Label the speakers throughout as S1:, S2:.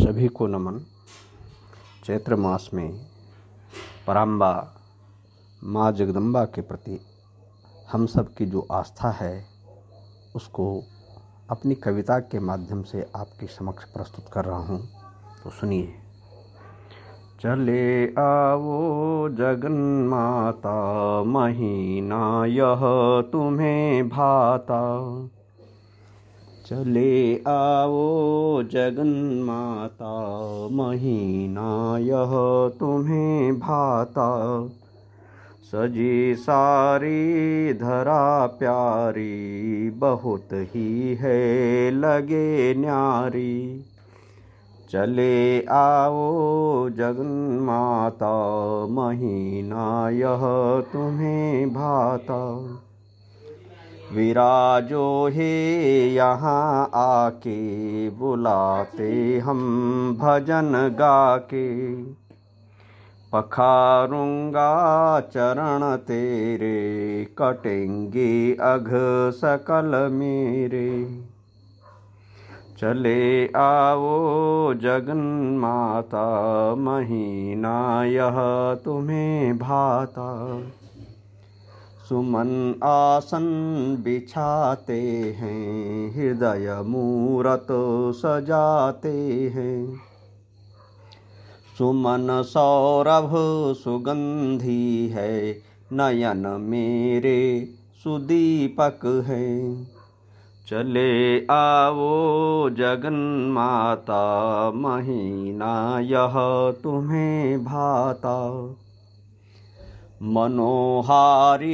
S1: सभी को नमन। चैत्र मास में पराम्बा माँ जगदम्बा के प्रति हम सब की जो आस्था है, उसको अपनी कविता के माध्यम से आपके समक्ष प्रस्तुत कर रहा हूँ। तो सुनिए। चले आओ जगन माता, महीना यह तुम्हें भाता। चले आओ जगन माता महीना यह तुम्हें भाता। सजी सारी धरा प्यारी, बहुत ही है लगे न्यारी। चले आओ जगन माता महीना यह तुम्हें भाता। विराजो हे यहाँ आके बुलाते हम भजन गा के पखारूँगा चरण तेरे, कटेंगे अघ सकल मेरे। चले आओ जगन माता, महीना यह तुम्हें भाता। सुमन आसन बिछाते हैं, हृदय मूरत सजाते हैं। सुमन सौरभ सुगंधी है, नयन मेरे सुदीपक है। चले आओ जगन माता महीना यह तुम्हें भाता। मनोहारी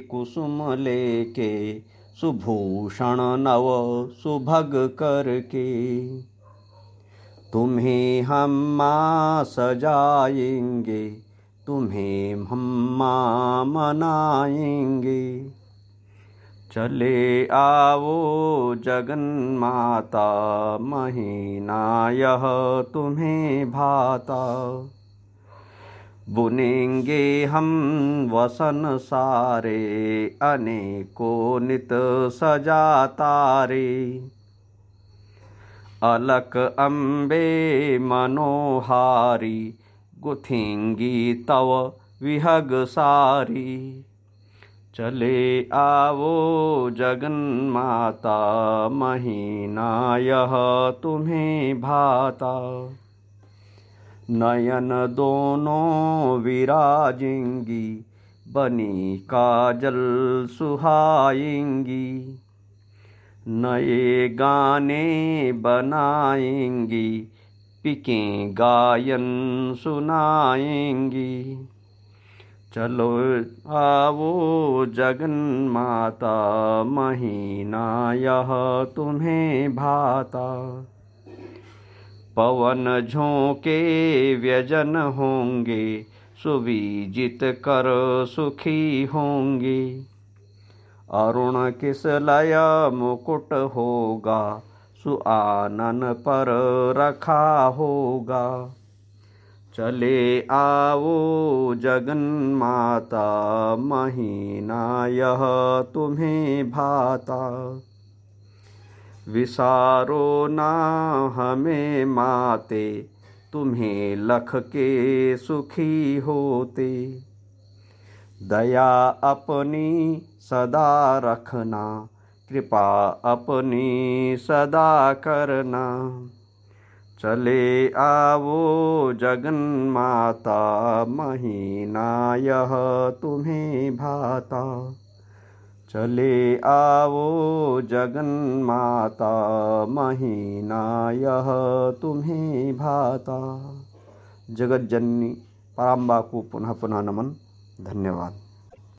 S1: कुसुम लेके, सुभूषण नव सुभग करके। तुम्हें हम सजाएँगे, तुम्हें हम मनाएँगे। चले आओ जगन माता, महीना यह तुम्हें भाता। बुनेंगे हम वसन सारे, अनेको नित सजा तारे। अलक अम्बे मनोहारी, गुथेंगी तव विहग सारी। चले आवो जगन माता महीना यह तुम्हें भाता। नयन दोनों विराजेंगी, बनी काजल सुहाएँगी नए गाने बनाएँगी, पिके गायन सुनाएँगी। चलो आवो जगन माता, महीना यह तुम्हें भाता। पवन झोंके व्यजन होंगे, सुविजित कर सुखी होंगे। अरुण किस लय मुकुट होगा, सुआनन पर रखा होगा। चले आओ जगन माता, महीना यह तुम्हें भाता। विसारो ना हमें माते, तुम्हें लख के सुखी होते। दया अपनी सदा रखना, कृपा अपनी सदा करना। चले आवो जगन माता, महीना यह तुम्हें भाता। चले आओ जगन माता महीना यह तुम्हें भाता। जगत जननी पराम्बा को पुनः पुनः नमन, धन्यवाद।